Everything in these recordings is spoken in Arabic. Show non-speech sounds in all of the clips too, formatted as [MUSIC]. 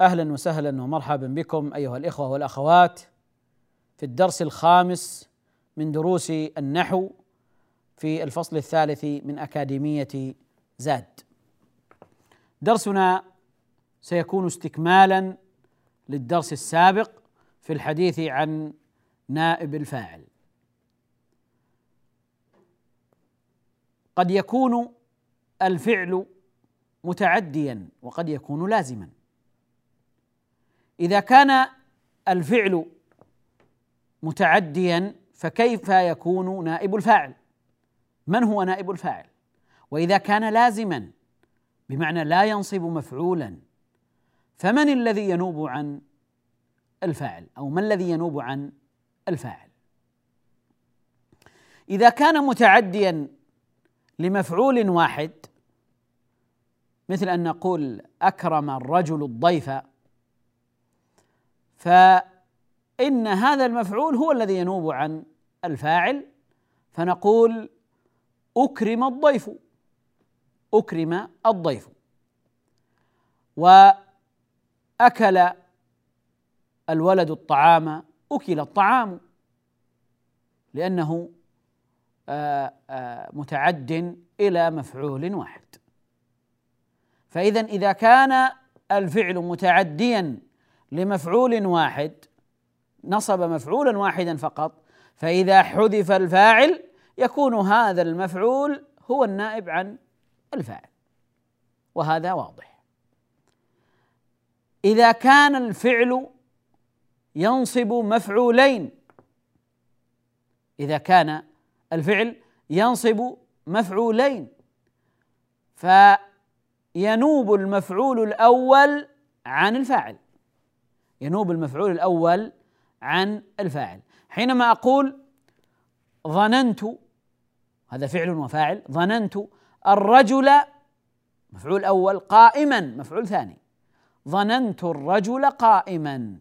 أهلا وسهلا ومرحبا بكم أيها الإخوة والأخوات في الدرس الخامس من دروس النحو في الفصل الثالث من أكاديمية زاد. درسنا سيكون استكمالا للدرس السابق في الحديث عن نائب الفاعل. قد يكون الفعل متعديا وقد يكون لازما. إذا كان الفعل متعديا فكيف يكون نائب الفاعل؟ من هو نائب الفاعل؟ وإذا كان لازما بمعنى لا ينصب مفعولا فمن الذي ينوب عن الفاعل؟ أو ما الذي ينوب عن الفاعل؟ إذا كان متعديا لمفعول واحد مثل أن نقول أكرم الرجل الضيف فإن هذا المفعول هو الذي ينوب عن الفاعل فنقول أكرم الضيف. أكرم الضيف. وأكل الولد الطعام أكل الطعام لأنه آه، آه، متعد إلى مفعول واحد. فإذا إذا كان الفعل متعديا لمفعول واحد نصب مفعولا واحدا فقط فإذا حذف الفاعل يكون هذا المفعول هو النائب عن الفاعل وهذا واضح. إذا كان الفعل ينصب مفعولين إذا كان الفعل ينصب مفعولين فينوب المفعول الأول عن الفاعل. ينوب المفعول الأول عن الفاعل. حينما أقول ظننت هذا فعل وفاعل ظننت الرجل مفعول أول قائما مفعول ثاني. ظننت الرجل قائما.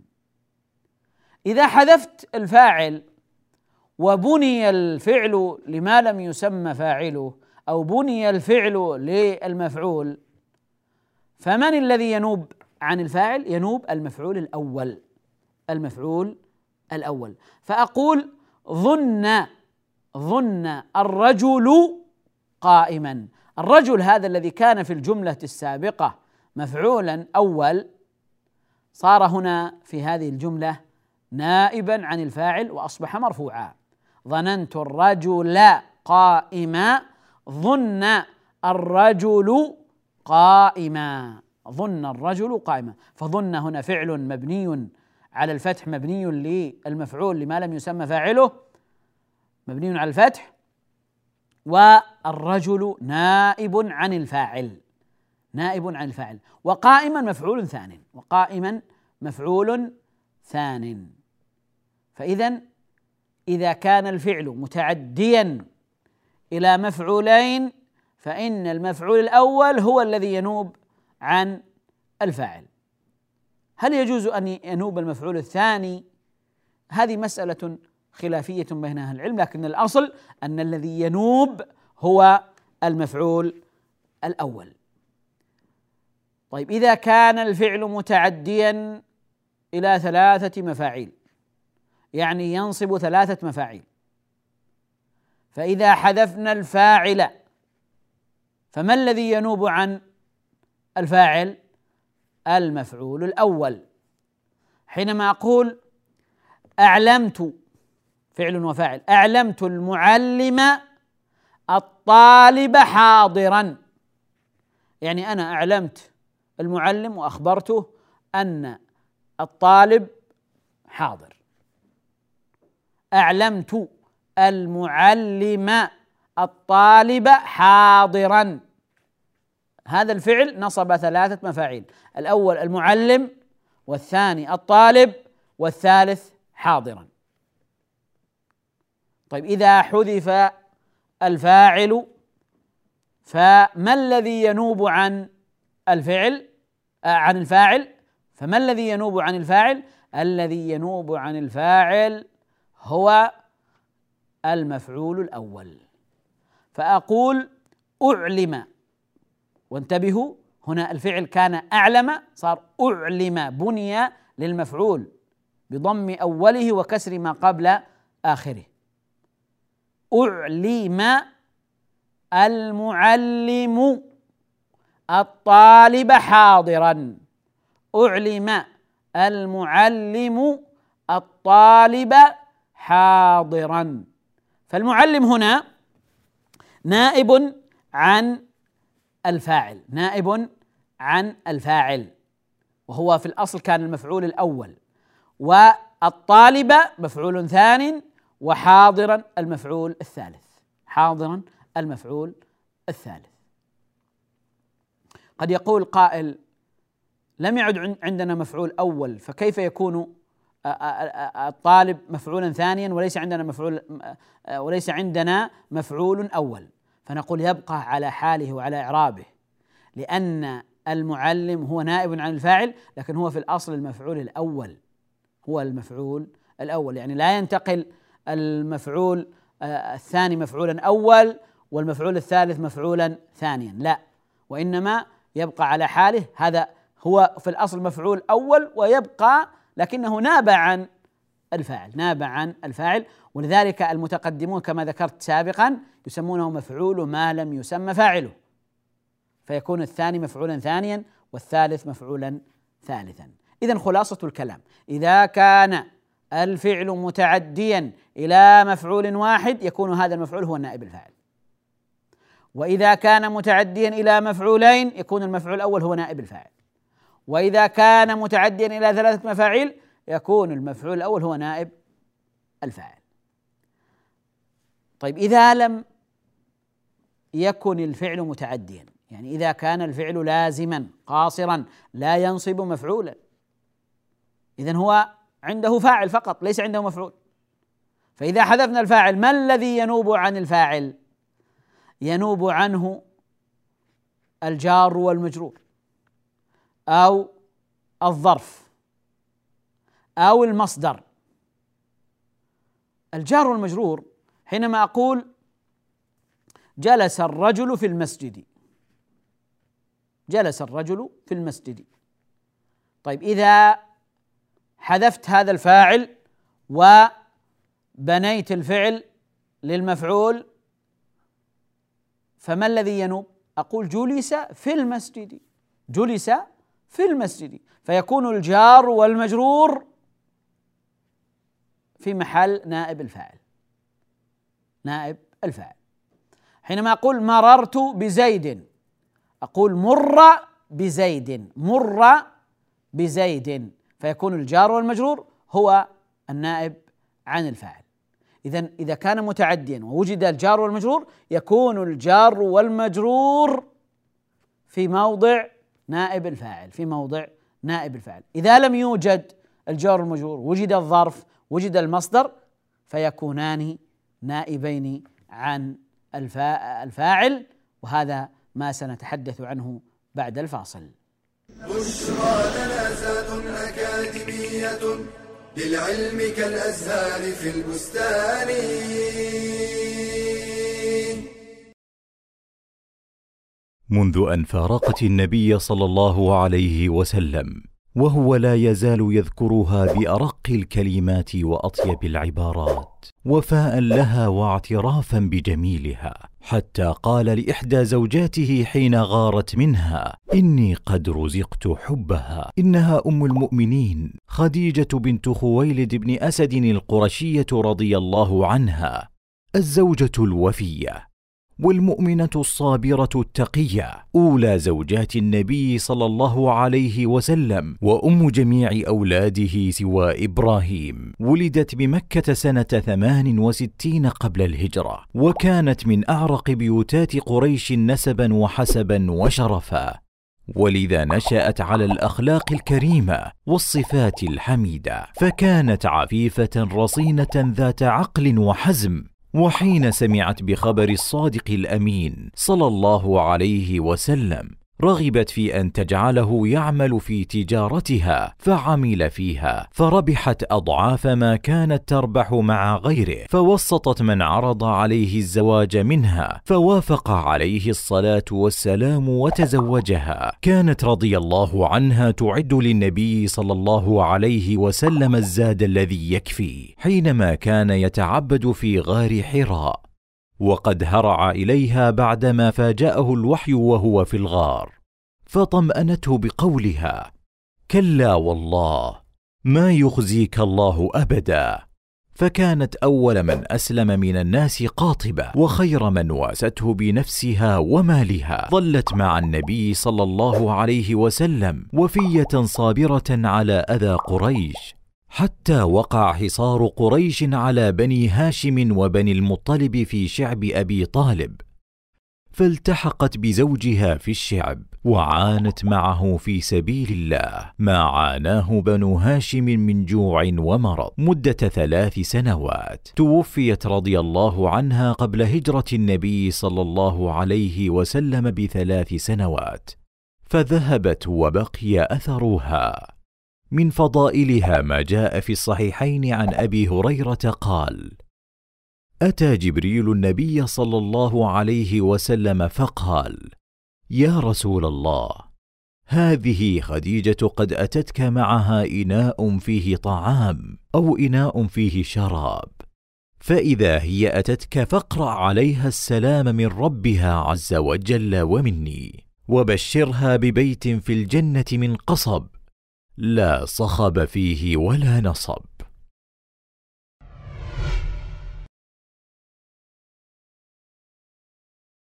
إذا حذفت الفاعل وبني الفعل لما لم يسمى فاعله أو بني الفعل للمفعول فمن الذي ينوب عن الفاعل ينوب المفعول الأول المفعول الأول. فأقول ظن ظن الرجل قائما. الرجل هذا الذي كان في الجملة السابقة مفعولا أول صار هنا في هذه الجملة نائبا عن الفاعل وأصبح مرفوعا. ظننت الرجل قائما ظن الرجل قائما. ظن الرجل قائما. فظن هنا فعل مبني على الفتح مبني للمفعول لما لم يسمى فاعله مبني على الفتح. والرجل نائب عن الفاعل نائب عن الفاعل وقائما مفعول ثان وقائما مفعول ثان. فإذا إذا كان الفعل متعديا إلى مفعولين فإن المفعول الأول هو الذي ينوب عن الفاعل. هل يجوز أن ينوب المفعول الثاني؟ هذه مسألة خلافية بين أهل العلم لكن الأصل أن الذي ينوب هو المفعول الأول. طيب إذا كان الفعل متعديا إلى ثلاثة مفاعيل يعني ينصب ثلاثة مفاعيل فإذا حذفنا الفاعل فما الذي ينوب عن الفاعل المفعول الأول. حينما أقول أعلمت فعل وفاعل أعلمت المعلم الطالب حاضرا. يعني أنا أعلمت المعلم وأخبرته أن الطالب حاضر. أعلمت المعلم الطالب حاضرا. هذا الفعل نصب ثلاثة مفاعيل الأول المعلم والثاني الطالب والثالث حاضرا. طيب إذا حذف الفاعل فما الذي ينوب عن الفعل؟ آه عن الفاعل؟ فما الذي ينوب عن الفاعل؟ الذي ينوب عن الفاعل هو المفعول الأول. فأقول أعلم. وانتبهوا هنا الفعل كان أعلم صار أعلم بني للمفعول بضم أوله وكسر ما قبل آخره. أعلم المعلم الطالب حاضرا. أعلم المعلم الطالب حاضرا. فالمعلم هنا نائب عن الفاعل نائب عن الفاعل. وهو في الأصل كان المفعول الأول. والطالب مفعول ثان وحاضرا المفعول الثالث. حاضرا المفعول الثالث. قد يقول قائل لم يعد عندنا مفعول أول فكيف يكون الطالب مفعولا ثانيا وليس عندنا مفعول وليس عندنا مفعول أول؟ فنقول يبقى على حاله وعلى إعرابه لأن المعلم هو نائب عن الفاعل لكن هو في الأصل المفعول الأول هو المفعول الأول. يعني لا ينتقل المفعول الثاني مفعولا أول والمفعول الثالث مفعولا ثانيا لا. وإنما يبقى على حاله هذا هو في الأصل مفعول أول ويبقى لكنه ناب عن الفاعل ناب عن الفاعل. ولذلك المتقدمون كما ذكرت سابقا يسمونه مفعول ما لم يسمى فاعله. فيكون الثاني مفعولا ثانيا والثالث مفعولا ثالثا. اذا خلاصة الكلام. إذا كان الفعل متعديا إلى مفعول واحد يكون هذا المفعول هو النائب الفاعل. وإذا كان متعديا إلى مفعولين يكون المفعول الأول هو نائب الفاعل. وإذا كان متعديا إلى ثلاثة مفاعيل يكون المفعول الأول هو نائب الفاعل. طيب إذا لم يكن الفعل متعديا يعني إذا كان الفعل لازما قاصرا لا ينصب مفعولا اذا هو عنده فاعل فقط ليس عنده مفعول. فإذا حذفنا الفاعل ما الذي ينوب عن الفاعل؟ ينوب عنه الجار والمجرور أو الظرف أو المصدر. الجار والمجرور حينما أقول جلس الرجل في المسجد. جلس الرجل في المسجد. طيب إذا حذفت هذا الفاعل وبنيت الفعل للمفعول فما الذي ينوب؟ أقول جلس في المسجد. جلس في المسجد. فيكون الجار والمجرور في محل نائب الفاعل. نائب الفاعل. حينما أقول مررت بزيد أقول مر بزيد مر بزيد فيكون الجار والمجرور هو النائب عن الفاعل. اذا إذا كان متعديا ووجد الجار والمجرور يكون الجار والمجرور في موضع نائب الفاعل في موضع نائب الفاعل. إذا لم يوجد الجار والمجرور وجد الظرف وجد المصدر فيكونان نائبين عن الفاعل وهذا ما سنتحدث عنه بعد الفاصل. بشرى لنا زاد أكاديمية للعلم كالأزهار في البستان. منذ أن فارقت النبي صلى الله عليه وسلم وهو لا يزال يذكرها بأرق الكلمات وأطيب العبارات وفاء لها واعترافا بجميلها. حتى قال لإحدى زوجاته حين غارت منها إني قد رزقت حبها. إنها أم المؤمنين. خديجة بنت خويلد بن أسد القرشية رضي الله عنها. الزوجة الوفية. والمؤمنة الصابرة التقية أولى زوجات النبي صلى الله عليه وسلم وأم جميع أولاده سوى إبراهيم. ولدت بمكة سنة ثمان وستين قبل الهجرة وكانت من أعرق بيوتات قريش نسبا وحسبا وشرفا. ولذا نشأت على الأخلاق الكريمة والصفات الحميدة فكانت عفيفة رصينة ذات عقل وحزم. وحين سمعت بخبر الصادق الأمين صلى الله عليه وسلم. رغبت في أن تجعله يعمل في تجارتها فعمل فيها فربحت أضعاف ما كانت تربح مع غيره فوسطت من عرض عليه الزواج منها فوافق عليه الصلاة والسلام وتزوجها. كانت رضي الله عنها تعد للنبي صلى الله عليه وسلم الزاد الذي يكفي حينما كان يتعبد في غار حراء. وقد هرع إليها بعدما فاجأه الوحي وهو في الغار فطمأنته بقولها كلا والله ما يخزيك الله أبدا. فكانت أول من أسلم من الناس قاطبة وخير من واسته بنفسها ومالها. ظلت مع النبي صلى الله عليه وسلم وفية صابرة على أذى قريش. حتى وقع حصار قريش على بني هاشم وبني المطلب في شعب أبي طالب فالتحقت بزوجها في الشعب وعانت معه في سبيل الله. ما عاناه بنو هاشم من جوع ومرض مدة ثلاث سنوات. توفيت رضي الله عنها قبل هجرة النبي صلى الله عليه وسلم بثلاث سنوات فذهبت وبقي أثرها. من فضائلها ما جاء في الصحيحين عن أبي هريرة قال أتى جبريل النبي صلى الله عليه وسلم فقال يا رسول الله هذه خديجة قد أتتك معها إناء فيه طعام أو إناء فيه شراب فإذا هي أتتك فاقرأ عليها السلام من ربها عز وجل ومني وبشرها ببيت في الجنة من قصب لا صخب فيه ولا نصب.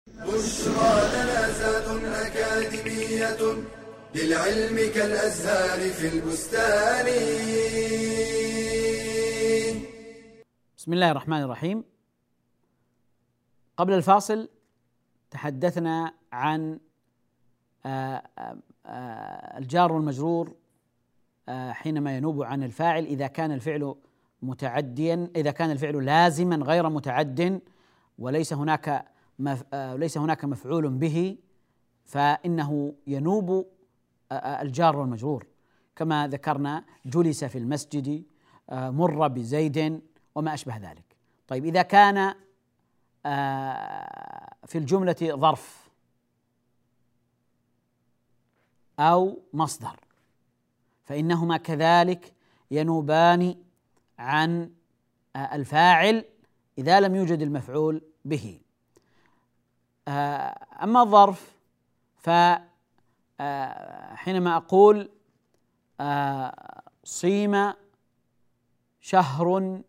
بشرى لنا أكاديمية للعلم كالأزهار في البستان. بسم الله الرحمن الرحيم. قبل الفاصل تحدثنا عن آه، آه، آه، الجار والمجرور حينما ينوب عن الفاعل إذا كان الفعل متعديا إذا كان الفعل لازما غير متعد وليس هناك ليس هناك مفعول به فإنه ينوب الجار والمجرور. كما ذكرنا جلس في المسجد مر بزيد وما أشبه ذلك. طيب إذا كان في الجملة ظرف أو مصدر فإنهما كذلك ينوبان عن الفاعل إذا لم يوجد المفعول به. أما الظرف فحينما أقول صيم شهر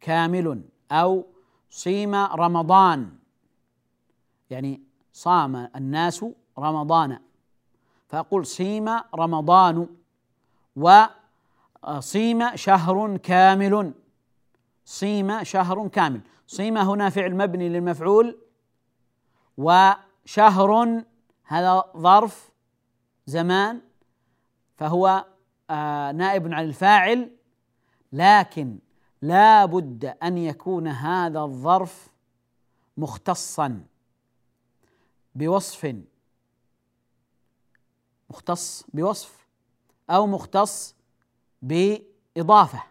كامل أو صيم رمضان يعني صام الناس رمضان فأقول صيم رمضان. وصيم شهر كامل. صيم شهر كامل. صيم هنا فعل مبني للمفعول. وشهر هذا ظرف زمان فهو آه نائب عن الفاعل. لكن لا بد أن يكون هذا الظرف مختصا بوصف مختص بوصف. أو مختص بإضافة.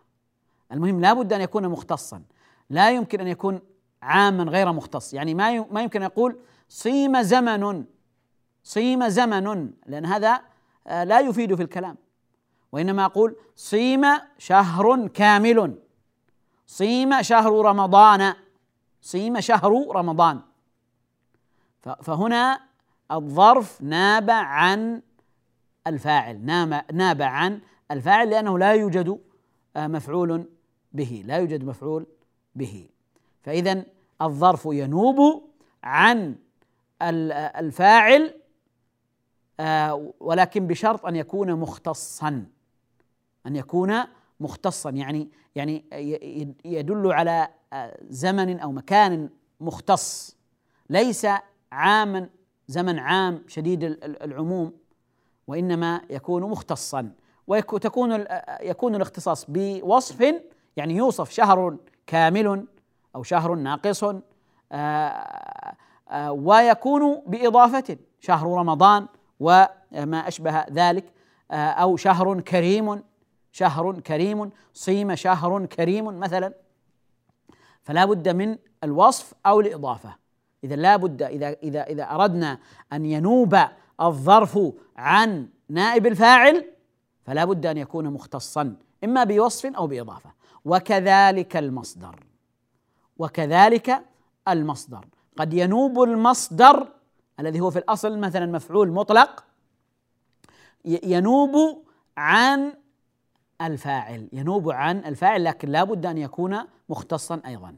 المهم لا بد أن يكون مختصا. لا يمكن أن يكون عاما غير مختص. يعني ما ما يمكن يقول صيم زمن صيم زمن لأن هذا آه، لا يفيد في الكلام. وإنما أقول صيم شهر كامل. صيم شهر رمضان. صيم شهر رمضان. فهنا الظرف ناب عن الفاعل ناب عن الفاعل لأنه لا يوجد آه، مفعول به لا يوجد مفعول به. فإذا الظرف ينوب عن الفاعل آه، ولكن بشرط أن يكون مختصا أن يكون مختصا. يعني يعني يدل على آه، زمن أو مكان مختص ليس عاما زمن عام شديد العموم. وإنما يكون مختصا. وتكون يكون الاختصاص بوصف يعني يوصف شهر كامل أو شهر ناقص آه، آه، ويكون بإضافة شهر رمضان وما أشبه ذلك آه، أو شهر كريم شهر كريم صيم شهر كريم مثلا. فلا بد من الوصف أو الإضافة. إذا لا بد إذا إذا إذا أردنا أن ينوب الظرف عن نائب الفاعل فلا بد أن يكون مختصا إما بوصف أو بإضافة. وكذلك المصدر. وكذلك المصدر. قد ينوب المصدر الذي هو في الأصل مثلا مفعول مطلق ينوب عن الفاعل ينوب عن الفاعل لكن لا بد أن يكون مختصا أيضا.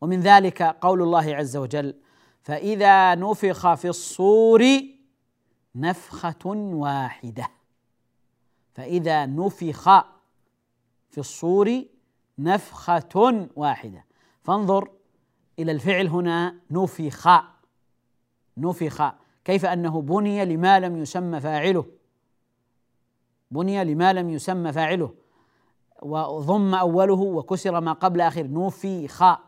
ومن ذلك قول الله عز وجل فإذا نفخ في الصور نفخة واحدة. فإذا نفخ في الصور نفخة واحدة. فانظر إلى الفعل هنا نفخ. نفخ. كيف أنه بني لما لم يسمى فاعله؟ بني لما لم يسمى فاعله. وضم أوله وكسر ما قبل اخر نفخ.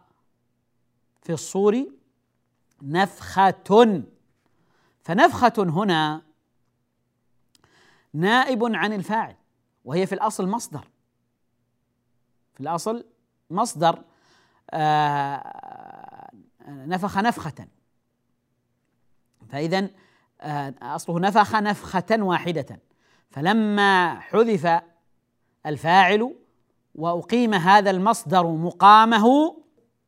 في الصور نفخة فنفخة هنا نائب عن الفاعل وهي في الأصل مصدر. في الأصل مصدر آه، نفخ نفخة. فإذا آه، أصله نفخ نفخة واحدة. فلما حذف الفاعل وأقيم هذا المصدر مقامه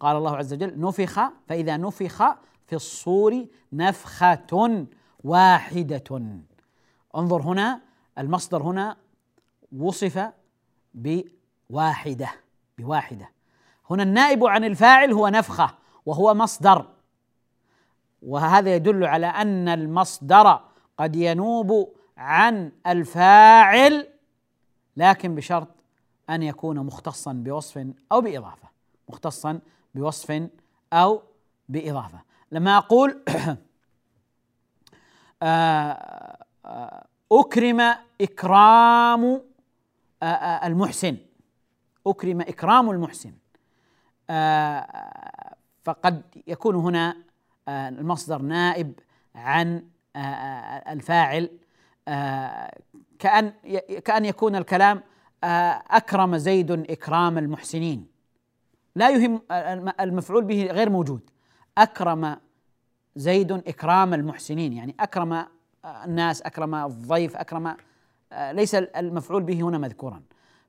قال الله عز وجل نفخ فإذا نفخ في الصور نفخة واحدة. انظر هنا المصدر هنا وصف بواحدة بواحدة. هنا النائب عن الفاعل هو نفخة وهو مصدر. وهذا يدل على أن المصدر قد ينوب عن الفاعل لكن بشرط أن يكون مختصا بوصف أو بإضافة. مختصا بوصف أو بإضافة. لما أقول [CLEARS THROAT] آه، آه، أكرم إكرام آه، المحسن. أكرم إكرام المحسن. فقد يكون هنا المصدر نائب عن الفاعل. كأن كأن يكون الكلام أكرم زيد إكرام المحسنين. لا يهم المفعول به غير موجود. أكرم زيد إكرام المحسنين يعني أكرم الناس أكرم الضيف أكرم ليس المفعول به هنا مذكورا.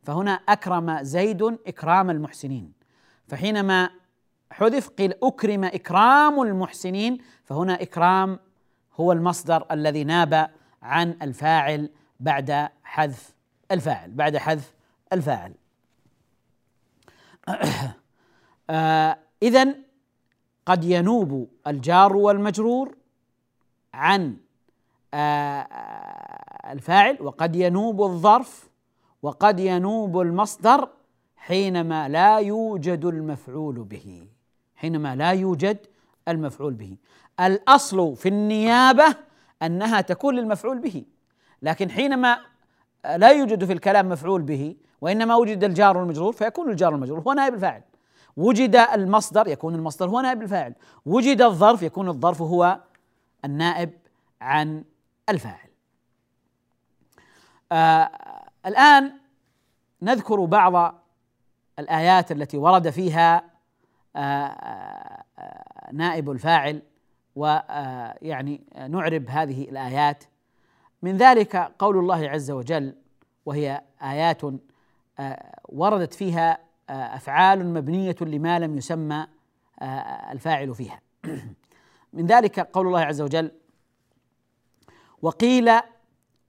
فهنا أكرم زيد إكرام المحسنين. فحينما حذف قيل أكرم إكرام المحسنين فهنا إكرام هو المصدر الذي ناب عن الفاعل بعد حذف الفاعل بعد حذف الفاعل. [COUGHS] آه اذا قد ينوب الجار والمجرور عن آه الفاعل وقد ينوب الظرف وقد ينوب المصدر حينما لا يوجد المفعول به. حينما لا يوجد المفعول به. الأصل في النيابة أنها تكون للمفعول به. لكن حينما لا يوجد في الكلام مفعول به وإنما وجد الجار والمجرور فيكون الجار والمجرور. هو نائب الفاعل. وجد المصدر يكون المصدر هو نائب الفاعل. وجد الظرف يكون الظرف هو النائب عن الفاعل. آه الآن نذكر بعض الآيات التي ورد فيها آه، آه، نائب الفاعل ويعني آه، نعرب هذه الآيات. من ذلك قول الله عز وجل وهي آيات وردت فيها أفعال مبنية لما لم يسمى الفاعل فيها. [CLEARS THROAT] من ذلك قول الله عز وجل وقيل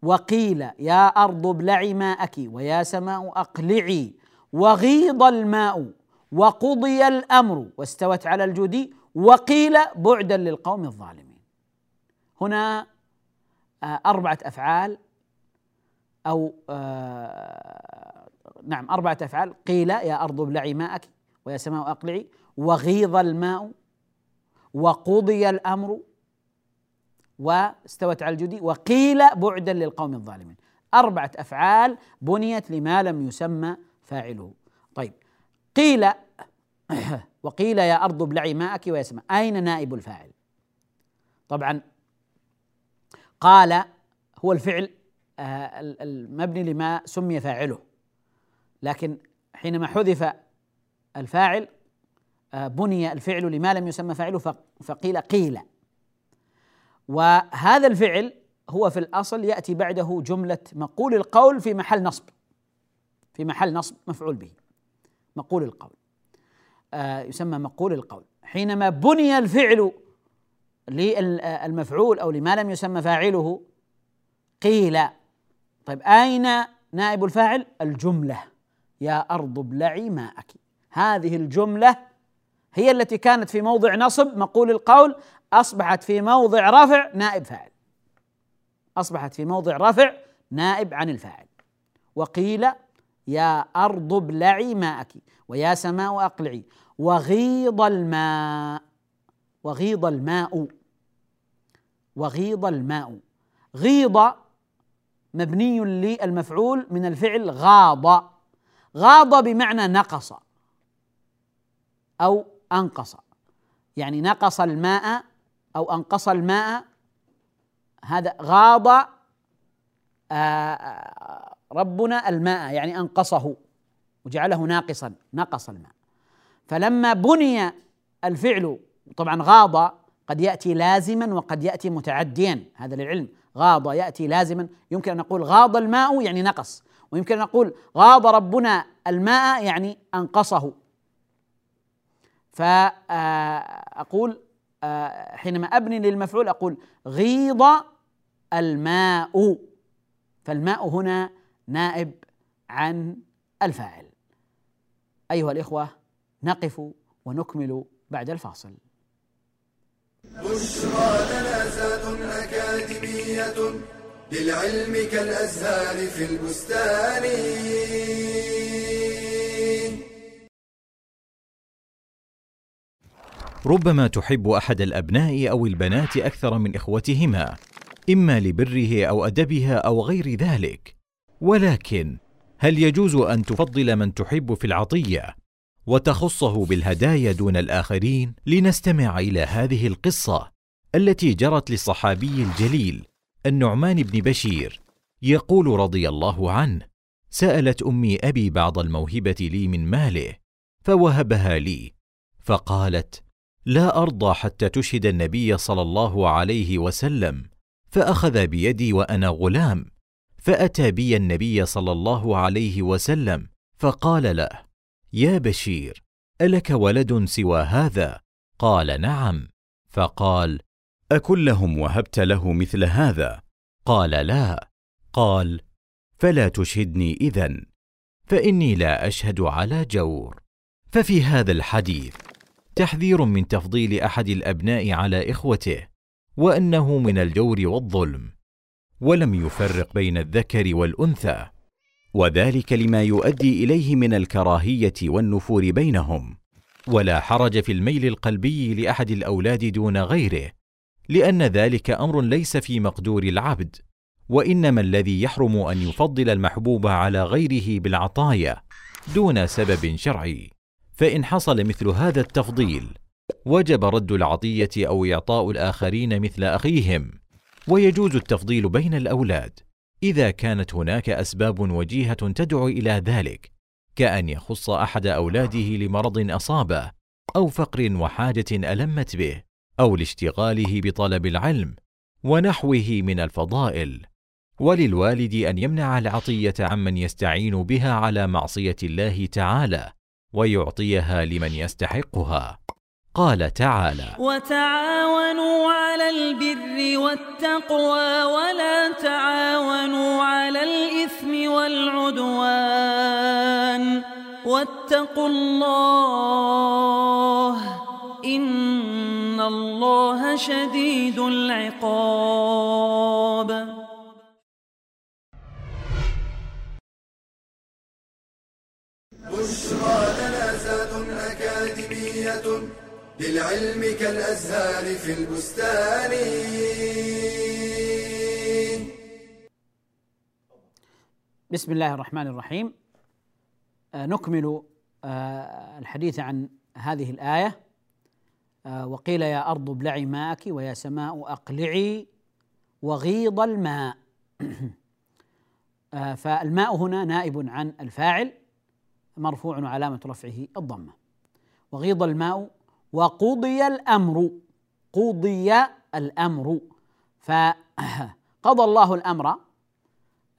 وقيل يا أرض ابلعي ماءك ويا سماء أقلعي وغيض الماء وقضي الأمر واستوت على الجودي وقيل بعدا للقوم الظالمين. هنا آه، أربعة أفعال أو آه، نعم أربعة أفعال. قيل يا أرض ابلعي ماءك ويا سماء أقلعي. وغيض الماء وقضي الأمر واستوت على الجدي. وقيل بعدا للقوم الظالمين. أربعة أفعال بنيت لما لم يسمى فاعله. طيب قيل [COUGHS] وقيل يا أرض ابلعي ماءك ويا سماء. أين نائب الفاعل؟ طبعا قال هو الفعل آه، المبني لما سمي فاعله. لكن حينما حذف الفاعل آه، بني الفعل لما لم يسمى فاعله فقيل قيل. وهذا الفعل هو في الأصل يأتي بعده جملة مقول القول في محل نصب في محل نصب مفعول به. مقول القول. آه يسمى مقول القول. حينما بني الفعل للمفعول أو لما لم يسمى فاعله قيل. طيب أين نائب الفاعل؟ الجملة. يا أرض ابلعي ماءك. هذه الجملة هي التي كانت في موضع نصب مقول القول أصبحت في موضع رفع نائب فاعل. أصبحت في موضع رفع نائب عن الفاعل. وقيل يا أرض ابلعي ماءك ويا سماء أقلعي. وغيض الماء وغيض الماء وغيض الماء. غيض مبني للمفعول من الفعل غاض. غاض بمعنى نقص أو أنقص. يعني نقص الماء أو أنقص الماء. هذا غاض آه، ربنا الماء يعني أنقصه وجعله ناقصا نقص الماء. فلما بني الفعل طبعا غاض قد يأتي لازما وقد يأتي متعديا هذا للعلم. غاض يأتي لازما يمكن أن نقول غاض الماء يعني نقص. ويمكن أن نقول غاض ربنا الماء يعني أنقصه. فأقول آه، حينما أبني للمفعول أقول غيض الماء. فالماء هنا نائب عن الفاعل. أيها الإخوة نقف ونكمل بعد الفاصل. بشرى لنا زاد أكاديمية. للعلم كالأزهار في البستان. ربما تحب أحد الأبناء أو البنات أكثر من إخوتهما إما لبره أو أدبها أو غير ذلك. ولكن هل يجوز أن تفضل من تحب في العطية وتخصه بالهدايا دون الآخرين؟ لنستمع إلى هذه القصة التي جرت للصحابي الجليل. النعمان بن بشير يقول رضي الله عنه سألت أمي أبي بعض الموهبة لي من ماله فوهبها لي فقالت لا أرضى حتى تشهد النبي صلى الله عليه وسلم فأخذ بيدي وأنا غلام فأتى بي النبي صلى الله عليه وسلم فقال له يا بشير ألك ولد سوى هذا؟ قال نعم. فقال اكلهم وهبت له مثل هذا؟ قال لا. قال فلا تشهدني إذن فإني لا أشهد على جور. ففي هذا الحديث تحذير من تفضيل أحد الأبناء على إخوته وأنه من الجور والظلم ولم يفرق بين الذكر والأنثى وذلك لما يؤدي إليه من الكراهية والنفور بينهم. ولا حرج في الميل القلبي لأحد الأولاد دون غيره. لأن ذلك أمر ليس في مقدور العبد وإنما الذي يحرم أن يفضل المحبوب على غيره بالعطايا دون سبب شرعي. فإن حصل مثل هذا التفضيل وجب رد العطية أو إعطاء الآخرين مثل أخيهم ويجوز التفضيل بين الأولاد. إذا كانت هناك أسباب وجيهة تدعو إلى ذلك كأن يخص أحد أولاده لمرض أصابه أو فقر وحاجة ألمت به. أو لاشتغاله بطلب العلم ونحوه من الفضائل. وللوالد أن يمنع العطية عمن يستعين بها على معصية الله تعالى ويعطيها لمن يستحقها. قال تعالى وتعاونوا على البر والتقوى ولا تعاونوا على الإثم والعدوان. واتقوا الله الله شديد العقاب. بشرى لنا زاد أكاديمية للعلم كالأزهار في البستان. بسم الله الرحمن الرحيم. آه، نكمل آه، الحديث عن هذه الآية. وقيل يا أرض ابلعي ماءك ويا سماء أقلعي وغيض الماء. [CLEARS THROAT] فالماء هنا نائب عن الفاعل مرفوع وعلامة رفعه الضمة. وغيض الماء وقضي الأمر قضي الأمر. فقضى [CLEARS THROAT] الله الأمر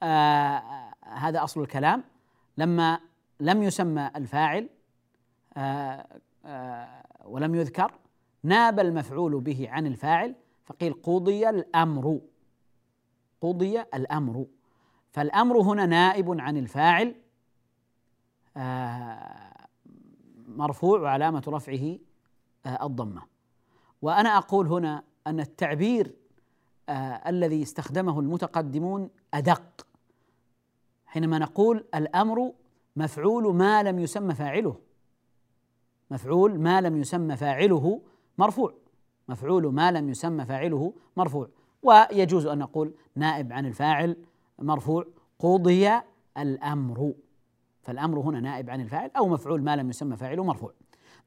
آه هذا أصل الكلام. لما لم يسمى الفاعل آه آه ولم يذكر ناب المفعول به عن الفاعل فقيل قضي الأمر. قضي الأمر. فالأمر هنا نائب عن الفاعل آه، مرفوع وعلامة رفعه آه، الضمة. وأنا أقول هنا أن التعبير آه، الذي استخدمه المتقدمون أدق. حينما نقول الأمر مفعول ما لم يسمى فاعله. مفعول ما لم يسمى فاعله مرفوع. مفعول ما لم يسمى فاعله مرفوع. ويجوز أن نقول نائب عن الفاعل مرفوع. قضي الأمر. فالأمر هنا نائب عن الفاعل أو مفعول ما لم يسمى فاعله مرفوع.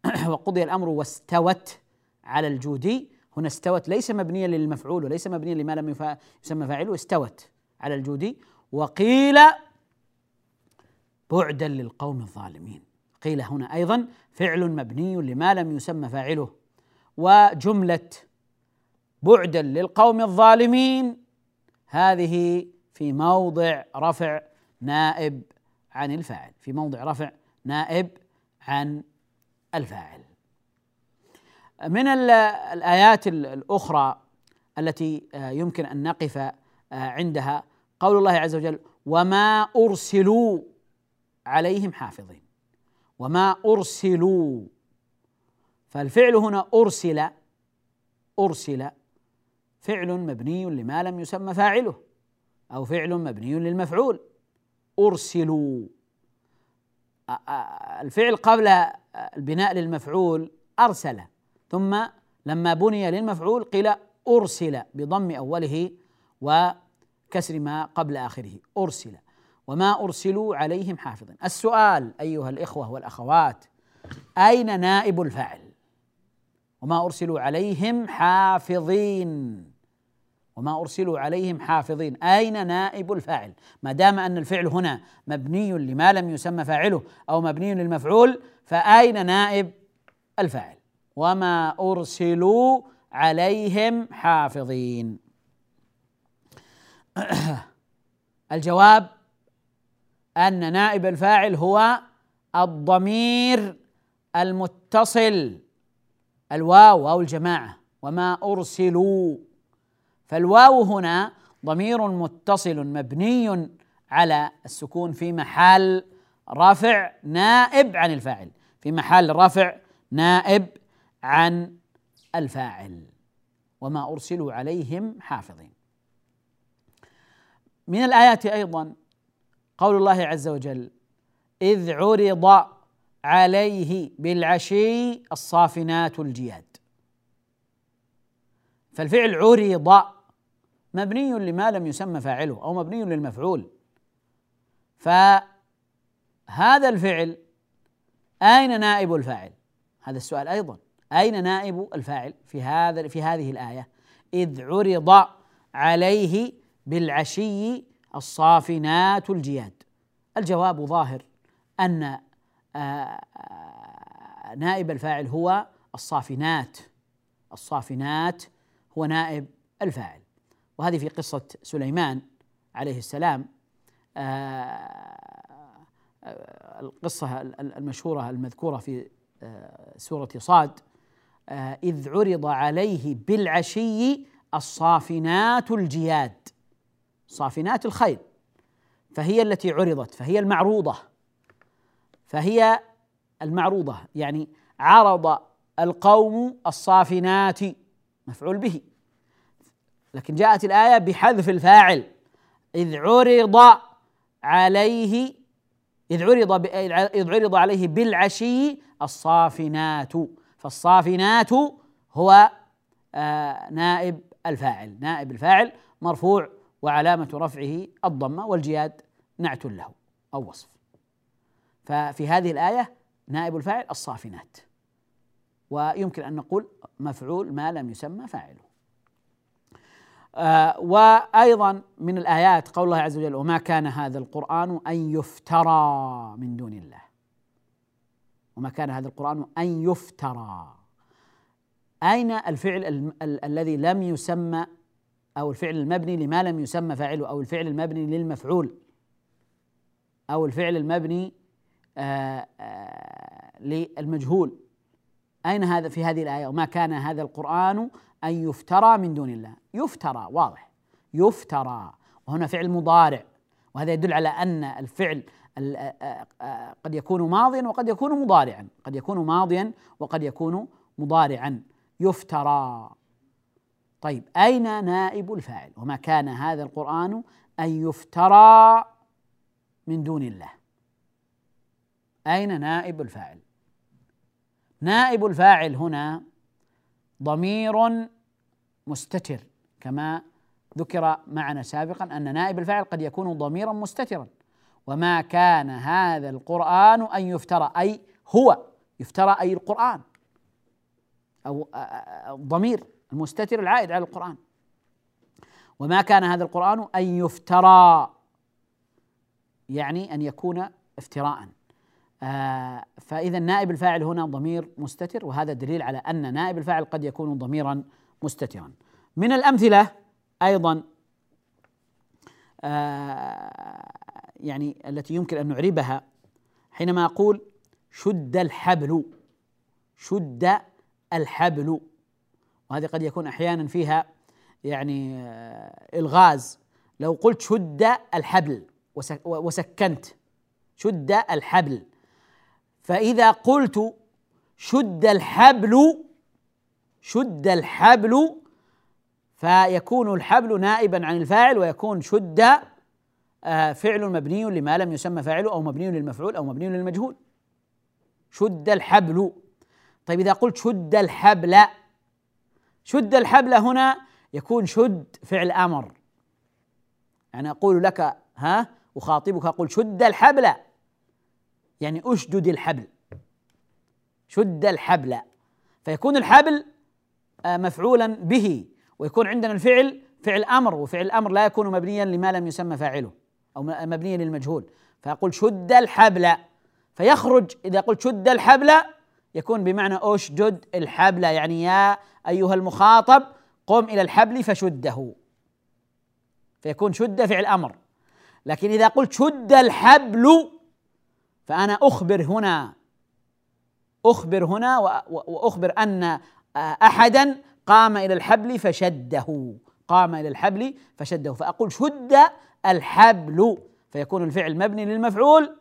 [CLEARS THROAT] وقضي الأمر واستوت على الجودي. هنا استوت ليس مبنيا للمفعول وليس مبنيا لما لم يسمى فاعله استوت على الجودي. وقيل بعدا للقوم الظالمين. قيل هنا أيضا فعل مبني لما لم يسمى فاعله. وجملة بعدا للقوم الظالمين. هذه في موضع رفع نائب عن الفاعل في موضع رفع نائب عن الفاعل. من الآيات الأخرى التي آه، يمكن أن نقف آه، عندها قول الله عز وجل وما أرسلوا عليهم حافظين. وما أرسلوا فالفعل هنا أرسل أرسل فعل مبني لما لم يسمى فاعله أو فعل مبني للمفعول. أرسلوا. الفعل قبل البناء للمفعول أرسل ثم لما بني للمفعول قيل أرسل بضم أوله وكسر ما قبل آخره. أرسل. وما أرسلوا عليهم حافظا السؤال أيها الإخوة والأخوات أين نائب الفاعل؟ وما أرسلوا عليهم حافظين. وما أرسلوا عليهم حافظين. أين نائب الفاعل؟ ما دام أن الفعل هنا مبني لما لم يسمى فاعله أو مبني للمفعول فأين نائب الفاعل؟ وما أرسلوا عليهم حافظين. [CLEARS THROAT] الجواب أن نائب الفاعل هو الضمير المتصل. الواو واو الجماعة. وما أرسلوا. فالواو هنا ضمير متصل مبني على السكون في محل رفع نائب عن الفاعل. في محل رفع نائب عن الفاعل. وما أرسلوا عليهم حافظين. من الآيات أيضا قول الله عز وجل إذ عرض عليه بالعشي الصافنات الجياد فالفعل عرض مبني لما لم يسمى فاعله أو مبني للمفعول فهذا الفعل أين نائب الفاعل؟ هذا السؤال أيضا أين نائب الفاعل في هذا في هذه الآية؟ إذ عرض عليه بالعشي الصافنات الجياد الجواب ظاهر أن نائب الفاعل هو الصافنات. الصافنات هو نائب الفاعل. وهذه في قصة سليمان عليه السلام. آه، القصة المشهورة المذكورة في آه، سورة صاد آه، إذ عرض عليه بالعشي الصافنات الجياد صافنات الخيل فهي التي عرضت فهي المعروضة. فهي المعروضة يعني عرض القوم الصافنات مفعول به. لكن جاءت الآية بحذف الفاعل إذ عرض عليه إذ عرض إذ عرض عليه بالعشي الصافنات. فالصافنات هو آه نائب الفاعل. نائب الفاعل مرفوع وعلامة رفعه الضمة والجياد نعت له أو وصف. ففي هذه الآية نائب الفاعل الصافنات. ويمكن أن نقول مفعول ما لم يسمى فاعله. آه وأيضا من الآيات قول الله عز وجل وما كان هذا القرآن أن يفترى من دون الله. وما كان هذا القرآن أن يفترى. أين الفعل ال- ال- الذي لم يسمى أو الفعل المبني لما لم يسمى فاعله أو الفعل المبني للمفعول أو الفعل المبني للمجهول. أين هذا في هذه الآية؟ وما كان هذا القرآن أن يفترى من دون الله. يفترى واضح. يفترى. وهنا فعل مضارع. وهذا يدل على أن الفعل قد يكون ماضيا وقد يكون مضارعا. قد يكون ماضيا وقد يكون مضارعا. يفترى. طيب أين نائب الفاعل؟ وما كان هذا القرآن أن يفترى من دون الله. أين نائب الفاعل؟ نائب الفاعل هنا ضمير مستتر كما ذكر معنا سابقا أن نائب الفاعل قد يكون ضميرا مستترا. وما كان هذا القرآن أن يفترى أي هو يفترى أي القرآن أو الضمير المستتر العائد على القرآن. وما كان هذا القرآن أن يفترى يعني أن يكون افتراء. فإذا نائب الفاعل هنا ضمير مستتر وهذا دليل على أن نائب الفاعل قد يكون ضميرا مستترا. من الأمثلة أيضا آه يعني التي يمكن أن نعربها حينما أقول شد الحبل شد الحبل. وهذه قد يكون أحيانا فيها يعني آه إلغاز. لو قلت شد الحبل وسكنت شد الحبل. فإذا قلت شد الحبل شد الحبل فيكون الحبل نائبا عن الفاعل ويكون شد فعل مبني لما لم يسمى فاعله أو مبني للمفعول أو مبني للمجهول. شد الحبل. طيب إذا قلت شد الحبل شد الحبل هنا يكون شد فعل أمر. يعني أقول لك ها أخاطبك أقول شد الحبل. يعني أشدد الحبل. شد الحبل. فيكون الحبل مفعولا به. ويكون عندنا الفعل فعل أمر. وفعل الامر لا يكون مبنيا لما لم يسمى فاعله أو مبنيا للمجهول. فيقول شد الحبل. فيخرج إذا قلت شد الحبل يكون بمعنى أشدد الحبل. يعني يا أيها المخاطب قم إلى الحبل فشده. فيكون شد فعل أمر. لكن إذا قلت شد الحبل فأنا أخبر هنا أخبر هنا وأخبر أن أحدا قام إلى الحبل فشده قام إلى الحبل فشده فأقول شد الحبل فيكون الفعل مبني للمفعول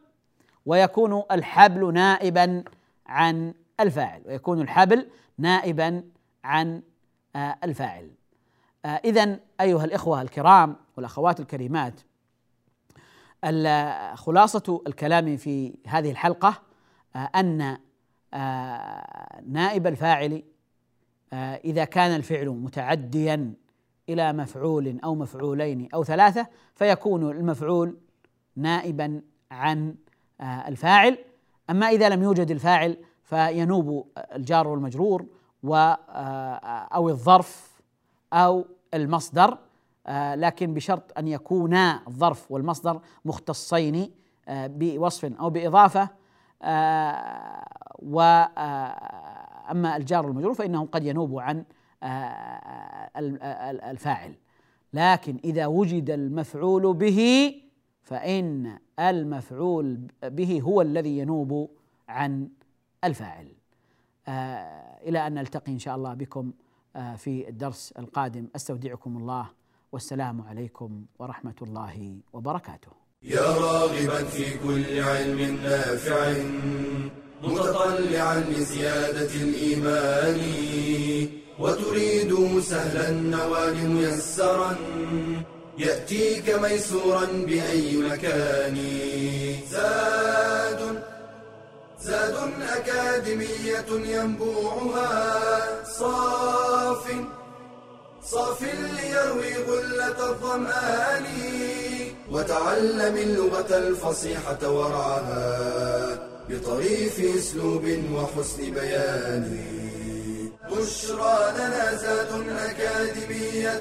ويكون الحبل نائبا عن الفاعل ويكون الحبل نائبا عن الفاعل. إذا أيها الإخوة الكرام والأخوات الكريمات خلاصة الكلام في هذه الحلقة أن نائب الفاعل إذا كان الفعل متعديا إلى مفعول أو مفعولين أو ثلاثة فيكون المفعول نائبا عن الفاعل. أما إذا لم يوجد الفاعل فينوب الجار والمجرور أو الظرف أو المصدر. آه لكن بشرط أن يكونا الظرف والمصدر مختصين آه بوصف أو بإضافة آه واما الجار والمجرور فإنه قد ينوب عن الفاعل. لكن إذا وجد المفعول به فإن المفعول به هو الذي ينوب عن الفاعل. إلى أن نلتقي إن شاء الله بكم في الدرس القادم. أستودعكم الله. والسلام عليكم ورحمة الله وبركاته. يا راغبا في كل علم نافع متطلعا لزيادة الإيمان وتريد سهلا النوال ميسرا يأتيك ميسورا بأي مكان زاد زاد أكاديمية ينبوعها صاف صاف ليروي غلة الظمآن وتعلم اللغة الفصيحة ورعاها بطريف أسلوب وحسن بيان. بشرى لنا زاد أكاديمية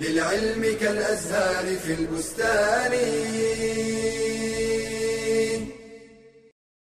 للعلم كالأزهار في البستان.